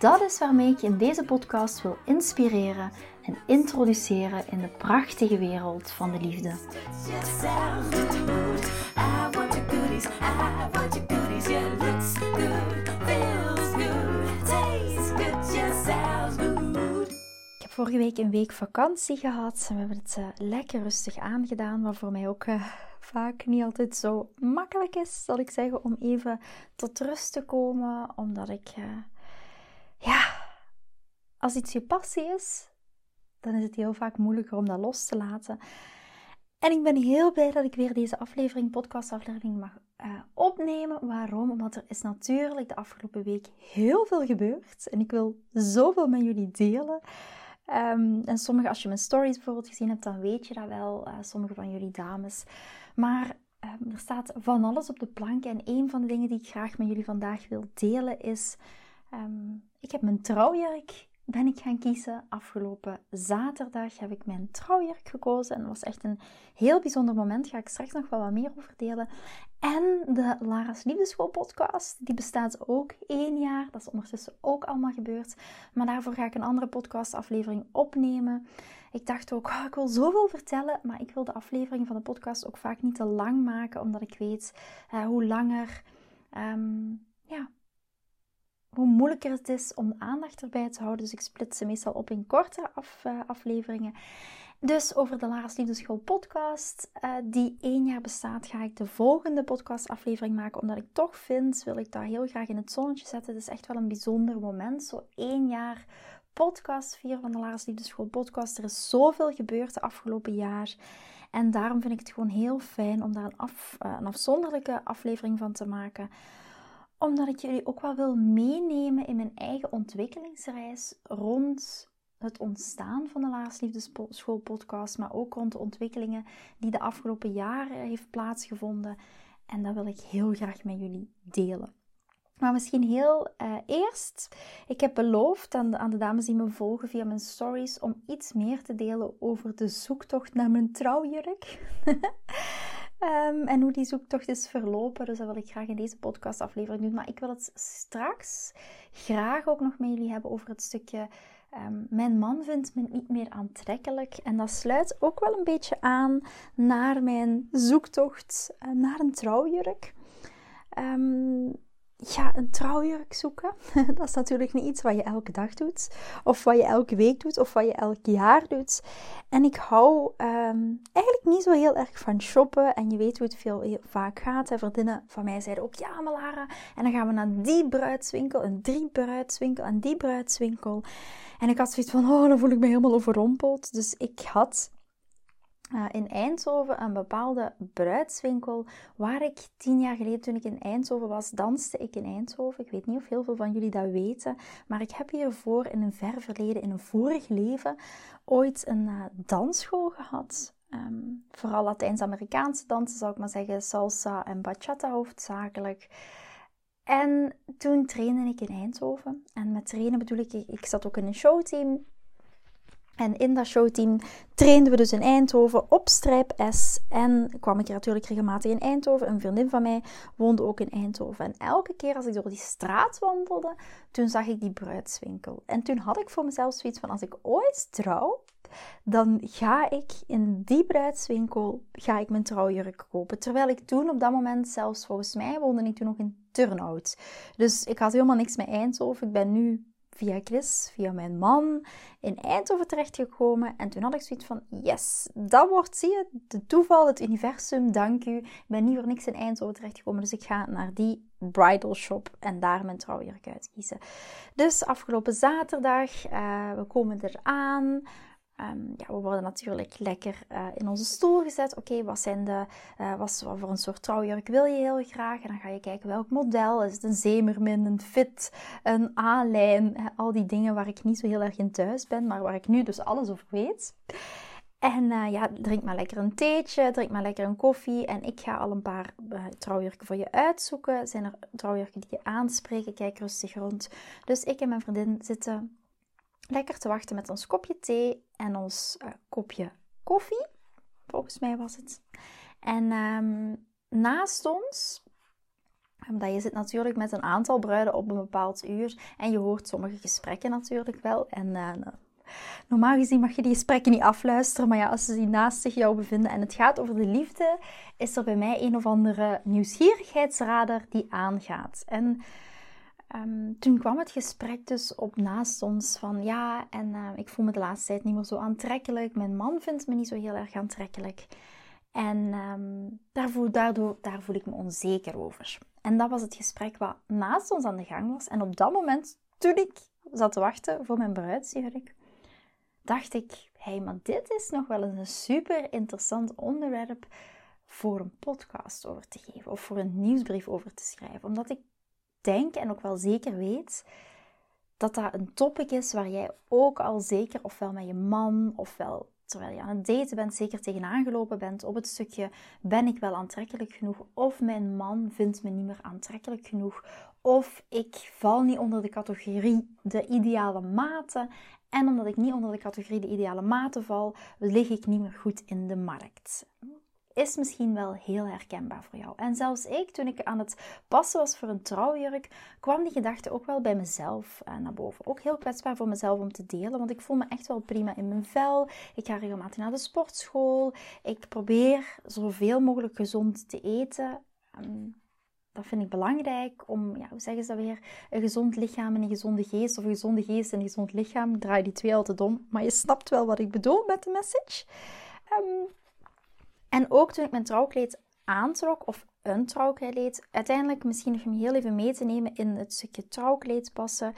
Dat is waarmee ik je in deze podcast wil inspireren en introduceren in de prachtige wereld van de liefde. Ik heb vorige week een week vakantie gehad en we hebben het uh, lekker rustig aangedaan, wat voor mij ook uh, vaak niet altijd zo makkelijk is, zal ik zeggen, om even tot rust te komen, omdat ik uh, ja, als iets je passie is, dan is het heel vaak moeilijker om dat los te laten. En ik ben heel blij dat ik weer deze aflevering, podcastaflevering mag uh, opnemen. Waarom? Omdat er is natuurlijk de afgelopen week heel veel gebeurd. En ik wil zoveel met jullie delen. Um, en sommige, als je mijn stories bijvoorbeeld gezien hebt, dan weet je dat wel. Uh, sommige van jullie dames. Maar um, er staat van alles op de plank. En een van de dingen die ik graag met jullie vandaag wil delen is... Um, ik heb mijn trouwjurk ben ik gaan kiezen. Afgelopen zaterdag heb ik mijn trouwjurk gekozen. En dat was echt een heel bijzonder moment. Daar ga ik straks nog wel wat meer over delen. En de Lara's Liefdeschool podcast. Die bestaat ook één jaar. Dat is ondertussen ook allemaal gebeurd. Maar daarvoor ga ik een andere podcastaflevering opnemen. Ik dacht ook, oh, ik wil zoveel vertellen. Maar ik wil de aflevering van de podcast ook vaak niet te lang maken. Omdat ik weet uh, hoe langer... Ja, hoe moeilijker het is om aandacht erbij te houden. Dus ik split ze meestal op in korte uh, afleveringen. Dus over de Lara's Liefdeschool podcast, uh, die één jaar bestaat, ga ik de volgende podcastaflevering maken. Omdat ik toch vind, wil ik dat heel graag in het zonnetje zetten. Het is echt wel een bijzonder moment. Zo één jaar podcast vieren van de Lara's Liefdeschool podcast. Er is zoveel gebeurd de afgelopen jaar. En daarom vind ik het gewoon heel fijn om daar een, af, uh, een afzonderlijke aflevering van te maken omdat ik jullie ook wel wil meenemen in mijn eigen ontwikkelingsreis rond het ontstaan van de Laars Liefdeschool podcast, maar ook rond de ontwikkelingen die de afgelopen jaren heeft plaatsgevonden. En dat wil ik heel graag met jullie delen. Maar misschien heel uh, eerst, ik heb beloofd aan de, aan de, dames die me volgen via mijn stories om iets meer te delen over de zoektocht naar mijn trouwjurk. Um, en hoe die zoektocht is verlopen. Dus dat wil ik graag in deze podcastaflevering doen. Maar ik wil het straks graag ook nog met jullie hebben over het stukje. Um, mijn man vindt me niet meer aantrekkelijk. En dat sluit ook wel een beetje aan naar mijn zoektocht uh, naar een trouwjurk. Um, ja, een trouwjurk zoeken. dat is natuurlijk niet iets wat je elke dag doet, of wat je elke week doet, of wat je elk jaar doet. En ik hou um, eigenlijk niet zo heel erg van shoppen. En je weet hoe het veel vaak gaat. Hè. Vriendinnen van mij zeiden ook, ja Malara, en dan gaan we naar die bruidswinkel, een die bruidswinkel, en die bruidswinkel. En ik had zoiets van, oh, dan voel ik me helemaal overrompeld. Dus ik had uh, in Eindhoven een bepaalde bruidswinkel waar ik tien jaar geleden toen ik in Eindhoven was, danste ik in Eindhoven. Ik weet niet of heel veel van jullie dat weten, maar ik heb hiervoor in een ver verleden, in een vorig leven, ooit een uh, dansschool gehad. Um, vooral Latijns-Amerikaanse dansen, zou ik maar zeggen, salsa en bachata hoofdzakelijk. En toen trainde ik in Eindhoven. En met trainen bedoel ik, ik zat ook in een showteam. En in dat showteam trainden we dus in Eindhoven op Strijp S. En kwam ik natuurlijk regelmatig in Eindhoven. Een vriendin van mij woonde ook in Eindhoven. En elke keer als ik door die straat wandelde, toen zag ik die bruidswinkel. En toen had ik voor mezelf zoiets van, als ik ooit trouw, dan ga ik in die bruidswinkel ga ik mijn trouwjurk kopen. Terwijl ik toen op dat moment zelfs volgens mij woonde ik toen nog in Turnhout. Dus ik had helemaal niks met Eindhoven. Ik ben nu via Chris, via mijn man, in Eindhoven terechtgekomen. En toen had ik zoiets van, yes, dat wordt, zie je, de toeval, het universum, dank u. Ik ben niet voor niks in Eindhoven terechtgekomen, dus ik ga naar die bridal shop en daar mijn trouwjurk uitkiezen. Dus afgelopen zaterdag, uh, we komen eraan. Ehm, ja, we worden natuurlijk lekker uh, in onze stoel gezet. Oké, wat zijn de, uh, wat, wat, voor een soort trouwjurk wil je heel graag? En dan ga je kijken welk model. Is het een zeemermin, een fit, een A-lijn? Al die dingen waar ik niet zo heel erg in thuis ben, maar waar ik nu dus alles over weet. En ja, drink maar lekker een theetje, drink maar lekker een koffie. En ik ga al een paar uh, trouwjurken voor je uitzoeken. Zijn er trouwjurken die je aanspreken? Kijk rustig rond. Dus ik en mijn vriendin zitten lekker te wachten met ons kopje thee en ons uh, kopje koffie. Volgens mij was het. En um, naast ons, omdat je zit natuurlijk met een aantal bruiden op een bepaald uur. En je hoort sommige gesprekken natuurlijk wel. En uh, normaal gezien mag je die gesprekken niet afluisteren. Maar ja, als ze die naast zich jou bevinden en het gaat over de liefde, is er bij mij een of andere nieuwsgierigheidsradar die aangaat. En Um, toen kwam het gesprek dus op naast ons van ja, en uh, ik voel me de laatste tijd niet meer zo aantrekkelijk. Mijn man vindt me niet zo heel erg aantrekkelijk. En um, daar, voel, daardoor, daar voel ik me onzeker over. En dat was het gesprek wat naast ons aan de gang was. En op dat moment, toen ik zat te wachten voor mijn bruidsjurk, dacht ik, hé, hey, maar dit is nog wel eens een super interessant onderwerp voor een podcast over te geven of voor een nieuwsbrief over te schrijven. Omdat ik denk en ook wel zeker weet dat dat een topic is waar jij ook al zeker, ofwel met je man, ofwel terwijl je aan het daten bent, zeker tegenaan gelopen bent op het stukje ben ik wel aantrekkelijk genoeg, of mijn man vindt me niet meer aantrekkelijk genoeg, of ik val niet onder de categorie de ideale mate. En omdat ik niet onder de categorie de ideale mate val, lig ik niet meer goed in de markt is misschien wel heel herkenbaar voor jou. En zelfs ik, toen ik aan het passen was voor een trouwjurk, kwam die gedachte ook wel bij mezelf uh, naar boven. Ook heel kwetsbaar voor mezelf om te delen, want ik voel me echt wel prima in mijn vel. Ik ga regelmatig naar de sportschool. Ik probeer zoveel mogelijk gezond te eten. Ehm, dat vind ik belangrijk om, ja, hoe zeggen ze dat weer? Een gezond lichaam en een gezonde geest. Of een gezonde geest en een gezond lichaam. Ik draai die twee altijd om. Maar je snapt wel wat ik bedoel met de message. Um, en ook toen ik mijn trouwkleed aantrok, of een trouwkleed, uiteindelijk misschien nog heel even mee te nemen in het stukje trouwkleed passen.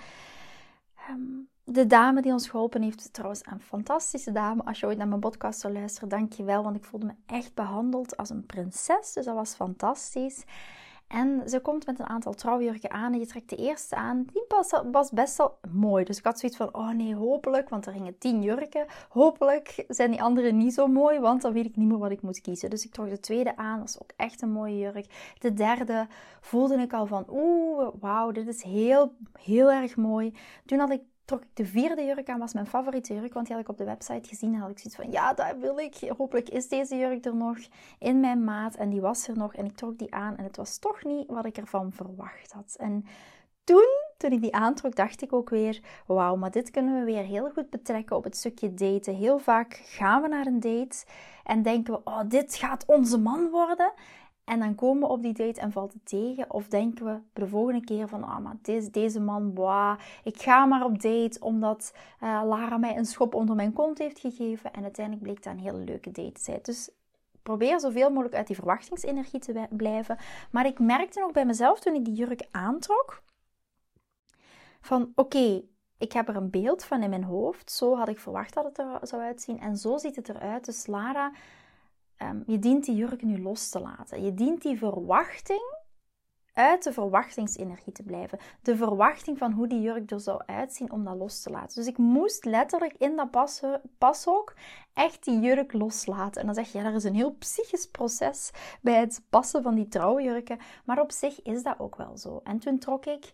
Ehm, de dame die ons geholpen heeft, trouwens een fantastische dame. Als je ooit naar mijn podcast zou luisteren, dank je wel, want ik voelde me echt behandeld als een prinses. Dus dat was fantastisch. En ze komt met een aantal trouwjurken aan en je trekt de eerste aan. Die was, best wel mooi. Dus ik had zoiets van, oh nee, hopelijk, want er gingen tien jurken. Hopelijk zijn die andere niet zo mooi, want dan weet ik niet meer wat ik moet kiezen. Dus ik trok de tweede aan, dat was ook echt een mooie jurk. De derde voelde ik al van, oeh, wauw, dit is heel, heel erg mooi. Toen had ik trok ik de vierde jurk aan, was mijn favoriete jurk, want die had ik op de website gezien. En had ik zoiets van, ja, dat wil ik. Hopelijk is deze jurk er nog in mijn maat. En die was er nog en ik trok die aan en het was toch niet wat ik ervan verwacht had. En toen, toen ik die aantrok, dacht ik ook weer, wauw, maar dit kunnen we weer heel goed betrekken op het stukje daten. Heel vaak gaan we naar een date en denken we, oh, dit gaat onze man worden. En dan komen we op die date en valt het tegen. Of denken we de volgende keer van, ah, maar deze, deze man, boah, ik ga maar op date omdat uh, Lara mij een schop onder mijn kont heeft gegeven. En uiteindelijk bleek dat een hele leuke date te zijn. Dus probeer zoveel mogelijk uit die verwachtingsenergie te blijven. Maar ik merkte nog bij mezelf toen ik die jurk aantrok, van oké, ik heb er een beeld van in mijn hoofd. Zo had ik verwacht dat het er zou uitzien. En zo ziet het eruit. Dus Lara Ehm, je dient die jurk nu los te laten. Je dient die verwachting uit de verwachtingsenergie te blijven. De verwachting van hoe die jurk er zou uitzien om dat los te laten. Dus ik moest letterlijk in dat pashok echt die jurk loslaten. En dan zeg je, ja, er is een heel psychisch proces bij het passen van die trouwjurken. Maar op zich is dat ook wel zo. En toen trok ik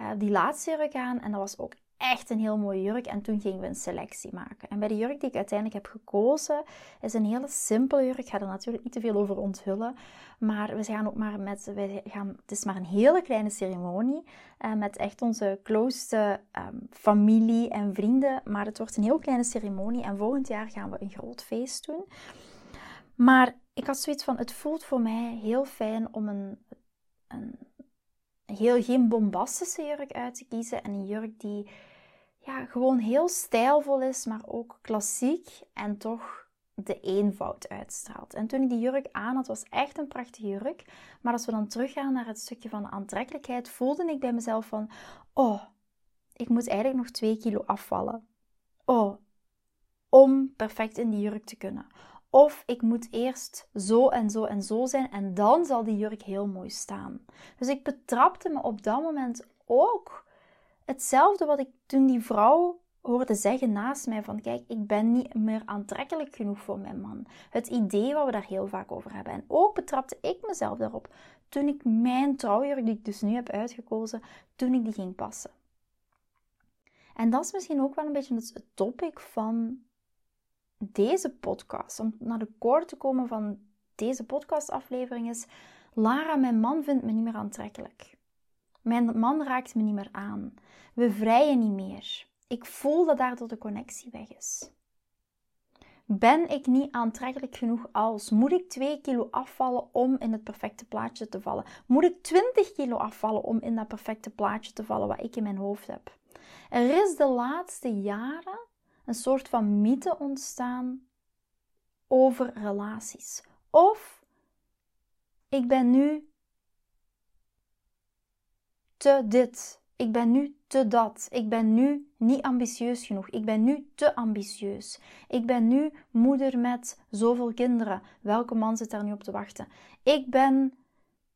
uh, die laatste jurk aan en dat was ook echt een heel mooie jurk. En toen gingen we een selectie maken. En bij de jurk die ik uiteindelijk heb gekozen, is een hele simpele jurk. Ik ga er natuurlijk niet te veel over onthullen. Maar we gaan ook maar met, wij gaan, het is maar een hele kleine ceremonie. Uh, met echt onze closeste um, familie en vrienden. Maar het wordt een heel kleine ceremonie. En volgend jaar gaan we een groot feest doen. Maar ik had zoiets van, het voelt voor mij heel fijn om een, een heel geen bombastische jurk uit te kiezen. En een jurk die ja, gewoon heel stijlvol is, maar ook klassiek en toch de eenvoud uitstraalt. En toen ik die jurk aan had, was echt een prachtige jurk. Maar als we dan teruggaan naar het stukje van aantrekkelijkheid, voelde ik bij mezelf van, oh, ik moet eigenlijk nog twee kilo afvallen. Oh, om perfect in die jurk te kunnen. Of ik moet eerst zo en zo en zo zijn en dan zal die jurk heel mooi staan. Dus ik betrapte me op dat moment ook hetzelfde wat ik toen die vrouw hoorde zeggen naast mij van kijk, ik ben niet meer aantrekkelijk genoeg voor mijn man. Het idee wat we daar heel vaak over hebben. En ook betrapte ik mezelf daarop toen ik mijn trouwjurk, die ik dus nu heb uitgekozen, toen ik die ging passen. En dat is misschien ook wel een beetje het topic van deze podcast. Om naar de core te komen van deze podcastaflevering is: Lara, mijn man vindt me niet meer aantrekkelijk. Mijn man raakt me niet meer aan. We vrijen niet meer. Ik voel dat daardoor de connectie weg is. Ben ik niet aantrekkelijk genoeg als? Moet ik 2 kilo afvallen om in het perfecte plaatje te vallen? Moet ik 20 kilo afvallen om in dat perfecte plaatje te vallen wat ik in mijn hoofd heb? Er is de laatste jaren een soort van mythe ontstaan over relaties. Of ik ben nu te dit. Ik ben nu te dat. Ik ben nu niet ambitieus genoeg. Ik ben nu te ambitieus. Ik ben nu moeder met zoveel kinderen. Welke man zit daar nu op te wachten? Ik ben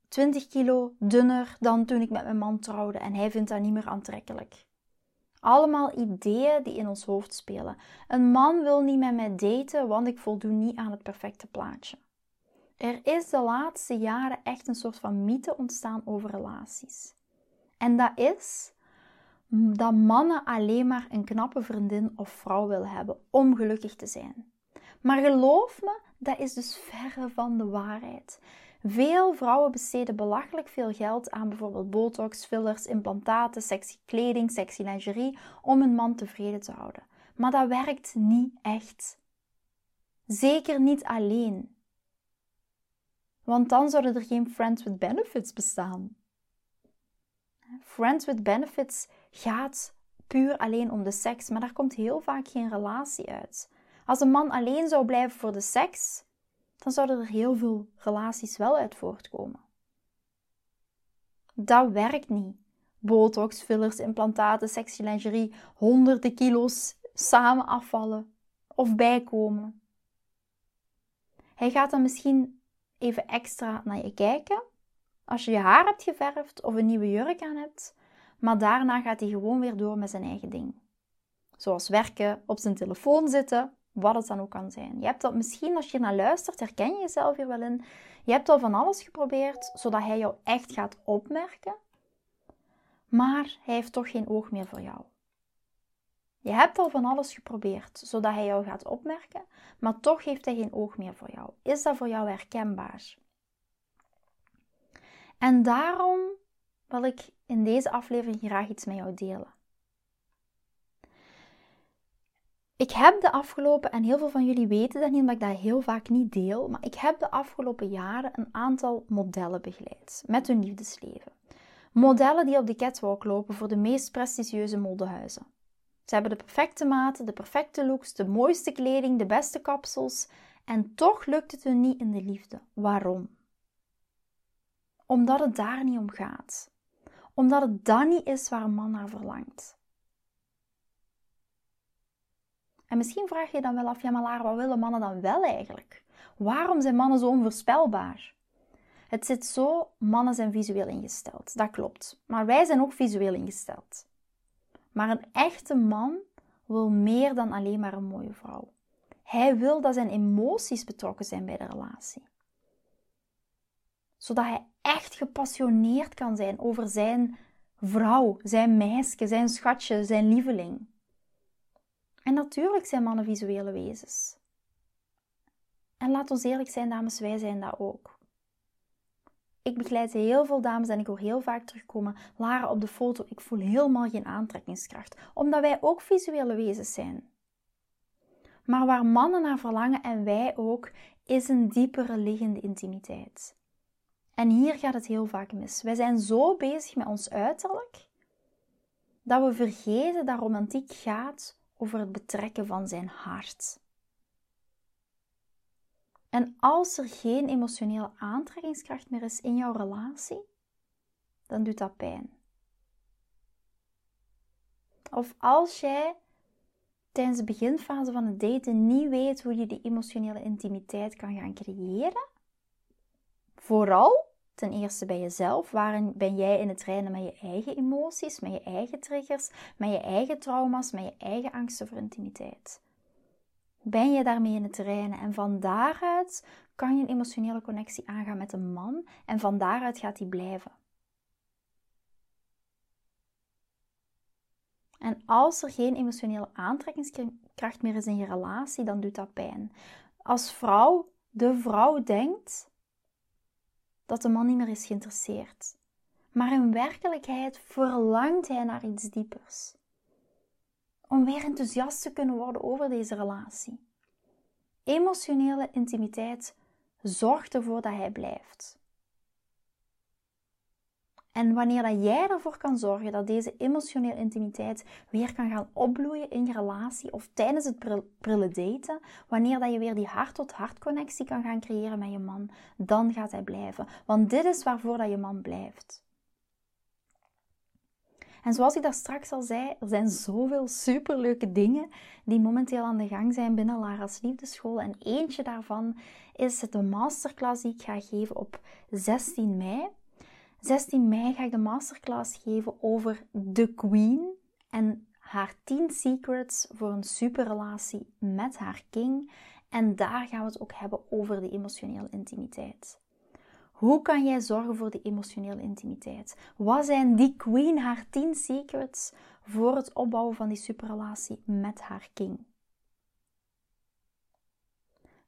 20 kilo dunner dan toen ik met mijn man trouwde en hij vindt dat niet meer aantrekkelijk. Allemaal ideeën die in ons hoofd spelen. Een man wil niet met mij daten, want ik voldoe niet aan het perfecte plaatje. Er is de laatste jaren echt een soort van mythe ontstaan over relaties. En dat is dat mannen alleen maar een knappe vriendin of vrouw willen hebben om gelukkig te zijn. Maar geloof me, dat is dus verre van de waarheid. Veel vrouwen besteden belachelijk veel geld aan bijvoorbeeld botox, fillers, implantaten, sexy kleding, sexy lingerie om een man tevreden te houden. Maar dat werkt niet echt. Zeker niet alleen. Want dan zouden er geen friends with benefits bestaan. Friends with benefits gaat puur alleen om de seks, maar daar komt heel vaak geen relatie uit. Als een man alleen zou blijven voor de seks, dan zouden er heel veel relaties wel uit voortkomen. Dat werkt niet. Botox, fillers, implantaten, sexy lingerie, honderden kilo's samen afvallen of bijkomen. Hij gaat dan misschien even extra naar je kijken als je je haar hebt geverfd of een nieuwe jurk aan hebt, maar daarna gaat hij gewoon weer door met zijn eigen ding. Zoals werken, op zijn telefoon zitten wat het dan ook kan zijn. Je hebt dat misschien, als je naar luistert, herken je jezelf hier wel in. Je hebt al van alles geprobeerd, zodat hij jou echt gaat opmerken. Maar hij heeft toch geen oog meer voor jou. Je hebt al van alles geprobeerd, zodat hij jou gaat opmerken, maar toch heeft hij geen oog meer voor jou. Is dat voor jou herkenbaar? En daarom wil ik in deze aflevering graag iets met jou delen. Ik heb de afgelopen, en heel veel van jullie weten dat niet, omdat ik dat heel vaak niet deel, maar ik heb de afgelopen jaren een aantal modellen begeleid met hun liefdesleven. Modellen die op de catwalk lopen voor de meest prestigieuze modehuizen. Ze hebben de perfecte maten, de perfecte looks, de mooiste kleding, de beste kapsels en toch lukt het hun niet in de liefde. Waarom? Omdat het daar niet om gaat. Omdat het dan niet is waar een man naar verlangt. En misschien vraag je dan wel af, ja maar wat willen mannen dan wel eigenlijk? Waarom zijn mannen zo onvoorspelbaar? Het zit zo, mannen zijn visueel ingesteld. Dat klopt. Maar wij zijn ook visueel ingesteld. Maar een echte man wil meer dan alleen maar een mooie vrouw. Hij wil dat zijn emoties betrokken zijn bij de relatie. Zodat hij echt gepassioneerd kan zijn over zijn vrouw, zijn meisje, zijn schatje, zijn lieveling. En natuurlijk zijn mannen visuele wezens. En laat ons eerlijk zijn, dames, wij zijn dat ook. Ik begeleid heel veel dames en ik hoor heel vaak terugkomen: Lara, op de foto, ik voel helemaal geen aantrekkingskracht, omdat wij ook visuele wezens zijn. Maar waar mannen naar verlangen en wij ook, is een diepere liggende intimiteit. En hier gaat het heel vaak mis. Wij zijn zo bezig met ons uiterlijk dat we vergeten dat romantiek gaat over het betrekken van zijn hart. En als er geen emotionele aantrekkingskracht meer is in jouw relatie, dan doet dat pijn. Of als jij tijdens de beginfase van het daten niet weet hoe je die emotionele intimiteit kan gaan creëren, vooral ten eerste bij jezelf. Waarin ben jij in het reinen met je eigen emoties, met je eigen triggers, met je eigen trauma's, met je eigen angsten voor intimiteit? Ben je daarmee in het reinen? En van daaruit kan je een emotionele connectie aangaan met een man en van daaruit gaat die blijven. En als er geen emotionele aantrekkingskracht meer is in je relatie, dan doet dat pijn. Als vrouw, de vrouw denkt dat de man niet meer is geïnteresseerd. Maar in werkelijkheid verlangt hij naar iets diepers. Om weer enthousiast te kunnen worden over deze relatie. Emotionele intimiteit zorgt ervoor dat hij blijft. En wanneer jij ervoor kan zorgen dat deze emotionele intimiteit weer kan gaan opbloeien in je relatie of tijdens het prille daten, wanneer dat je weer die hart-tot-hart connectie kan gaan creëren met je man, dan gaat hij blijven. Want dit is waarvoor dat je man blijft. En zoals ik daar straks al zei, er zijn zoveel superleuke dingen die momenteel aan de gang zijn binnen Lara's Liefdeschool. En eentje daarvan is de masterclass die ik ga geven op 16 mei. 16 mei ga ik de masterclass geven over The Queen en haar 10 secrets voor een superrelatie met haar king. En daar gaan we het ook hebben over de emotionele intimiteit. Hoe kan jij zorgen voor die emotionele intimiteit? Wat zijn die queen haar 10 secrets voor het opbouwen van die superrelatie met haar king?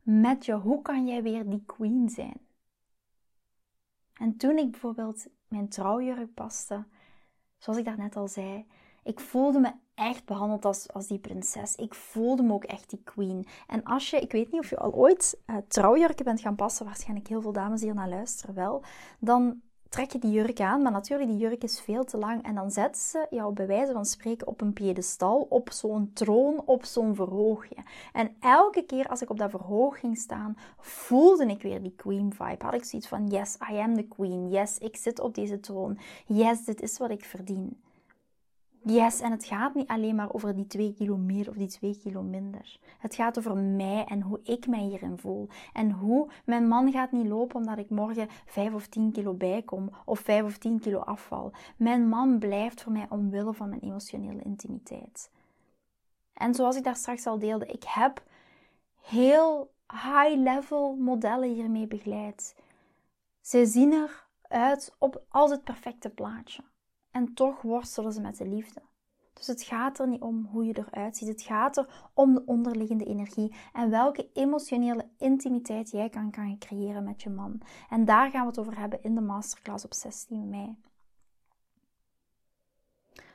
Met je, hoe kan jij weer die queen zijn? En toen ik bijvoorbeeld mijn trouwjurk paste, zoals ik daarnet al zei, ik voelde me echt behandeld als, als die prinses. Ik voelde me ook echt die queen. En als je, ik weet niet of je al ooit uh, trouwjurken bent gaan passen, waarschijnlijk heel veel dames hier naar luisteren wel, dan trek je die jurk aan, maar natuurlijk, die jurk is veel te lang. En dan zetten ze jou bij wijze van spreken op een piedestal, op zo'n troon, op zo'n verhoogje. En elke keer als ik op dat verhoog ging staan, voelde ik weer die queen vibe. Had ik zoiets van, yes, I am the queen. Yes, ik zit op deze troon. Yes, dit is wat ik verdien. Yes, en het gaat niet alleen maar over die twee kilo meer of die twee kilo minder. Het gaat over mij en hoe ik mij hierin voel. En hoe mijn man gaat niet lopen omdat ik morgen 5 of 10 kilo bijkom of 5 of 10 kilo afval. Mijn man blijft voor mij omwille van mijn emotionele intimiteit. En zoals ik daar straks al deelde, ik heb heel high-level modellen hiermee begeleid. Ze zien eruit op als het perfecte plaatje. En toch worstelen ze met de liefde. Dus het gaat er niet om hoe je eruit ziet. Het gaat er om de onderliggende energie en welke emotionele intimiteit jij kan, kan creëren met je man. En daar gaan we het over hebben in de masterclass op 16 mei.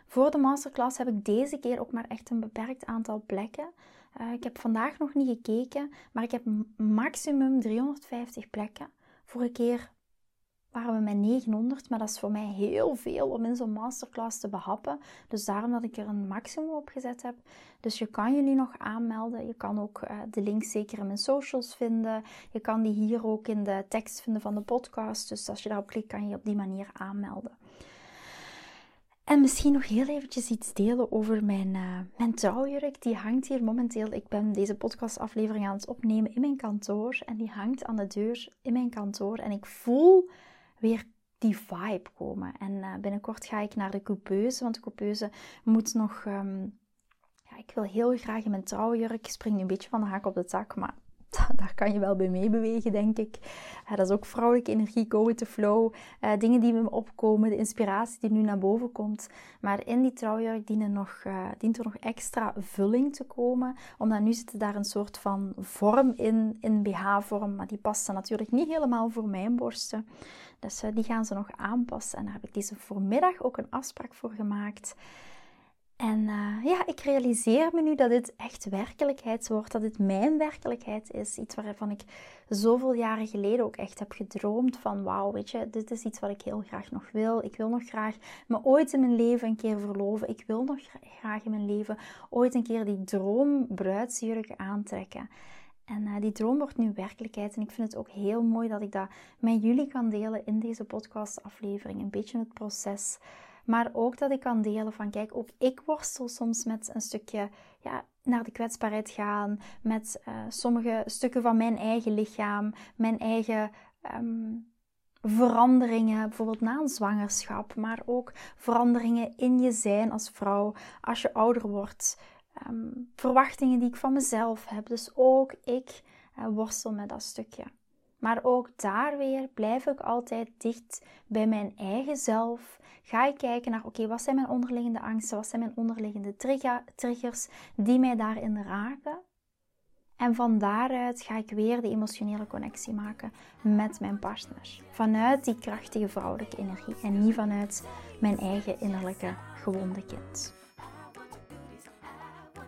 Voor de masterclass heb ik deze keer ook maar echt een beperkt aantal plekken. Uh, ik heb vandaag nog niet gekeken, maar ik heb maximum 350 plekken. Vorige keer waren we met 900, maar dat is voor mij heel veel om in zo'n masterclass te behappen. Dus daarom dat ik er een maximum op gezet heb. Dus je kan je nu nog aanmelden. Je kan ook uh, de link zeker in mijn socials vinden. Je kan die hier ook in de tekst vinden van de podcast. Dus als je daarop klikt, kan je je op die manier aanmelden. En misschien nog heel eventjes iets delen over mijn, uh, mijn trouwjurk. Die hangt hier momenteel. Ik ben deze podcastaflevering aan het opnemen in mijn kantoor. En die hangt aan de deur in mijn kantoor. En ik voel weer die vibe komen. En uh, binnenkort ga ik naar de coupeuse, want de coupeuse moet nog... Um, ja, ik wil heel graag in mijn trouwjurk. Ik spring nu een beetje van de haak op de tak, maar daar kan je wel bij meebewegen, denk ik. Uh, dat is ook vrouwelijke energie, go with flow. Uh, dingen die me opkomen, de inspiratie die nu naar boven komt. Maar in die trouwjurk uh, dient er nog extra vulling te komen. Omdat nu zit daar een soort van vorm in, in BH-vorm. Maar die past dan natuurlijk niet helemaal voor mijn borsten. Dus die gaan ze nog aanpassen. En daar heb ik deze voormiddag ook een afspraak voor gemaakt. En uh, ja, ik realiseer me nu dat dit echt werkelijkheid wordt, dat dit mijn werkelijkheid is. Iets waarvan ik zoveel jaren geleden ook echt heb gedroomd van wauw, weet je, dit is iets wat ik heel graag nog wil. Ik wil nog graag me ooit in mijn leven een keer verloven. Ik wil nog graag in mijn leven ooit een keer die droom bruidsjurk aantrekken. En uh, die droom wordt nu werkelijkheid. En ik vind het ook heel mooi dat ik dat met jullie kan delen in deze podcastaflevering. Een beetje het proces Maar ook dat ik kan delen van, kijk, ook ik worstel soms met een stukje ja, naar de kwetsbaarheid gaan. Met uh, sommige stukken van mijn eigen lichaam, mijn eigen ehm, veranderingen, bijvoorbeeld na een zwangerschap. Maar ook veranderingen in je zijn als vrouw als je ouder wordt. Ehm, verwachtingen die ik van mezelf heb. Dus ook ik uh, worstel met dat stukje. Maar ook daar weer blijf ik altijd dicht bij mijn eigen zelf. Ga ik kijken naar, oké, wat zijn mijn onderliggende angsten? Wat zijn mijn onderliggende triggers die mij daarin raken? En van daaruit ga ik weer de emotionele connectie maken met mijn partner. Vanuit die krachtige vrouwelijke energie en niet vanuit mijn eigen innerlijke gewonde kind.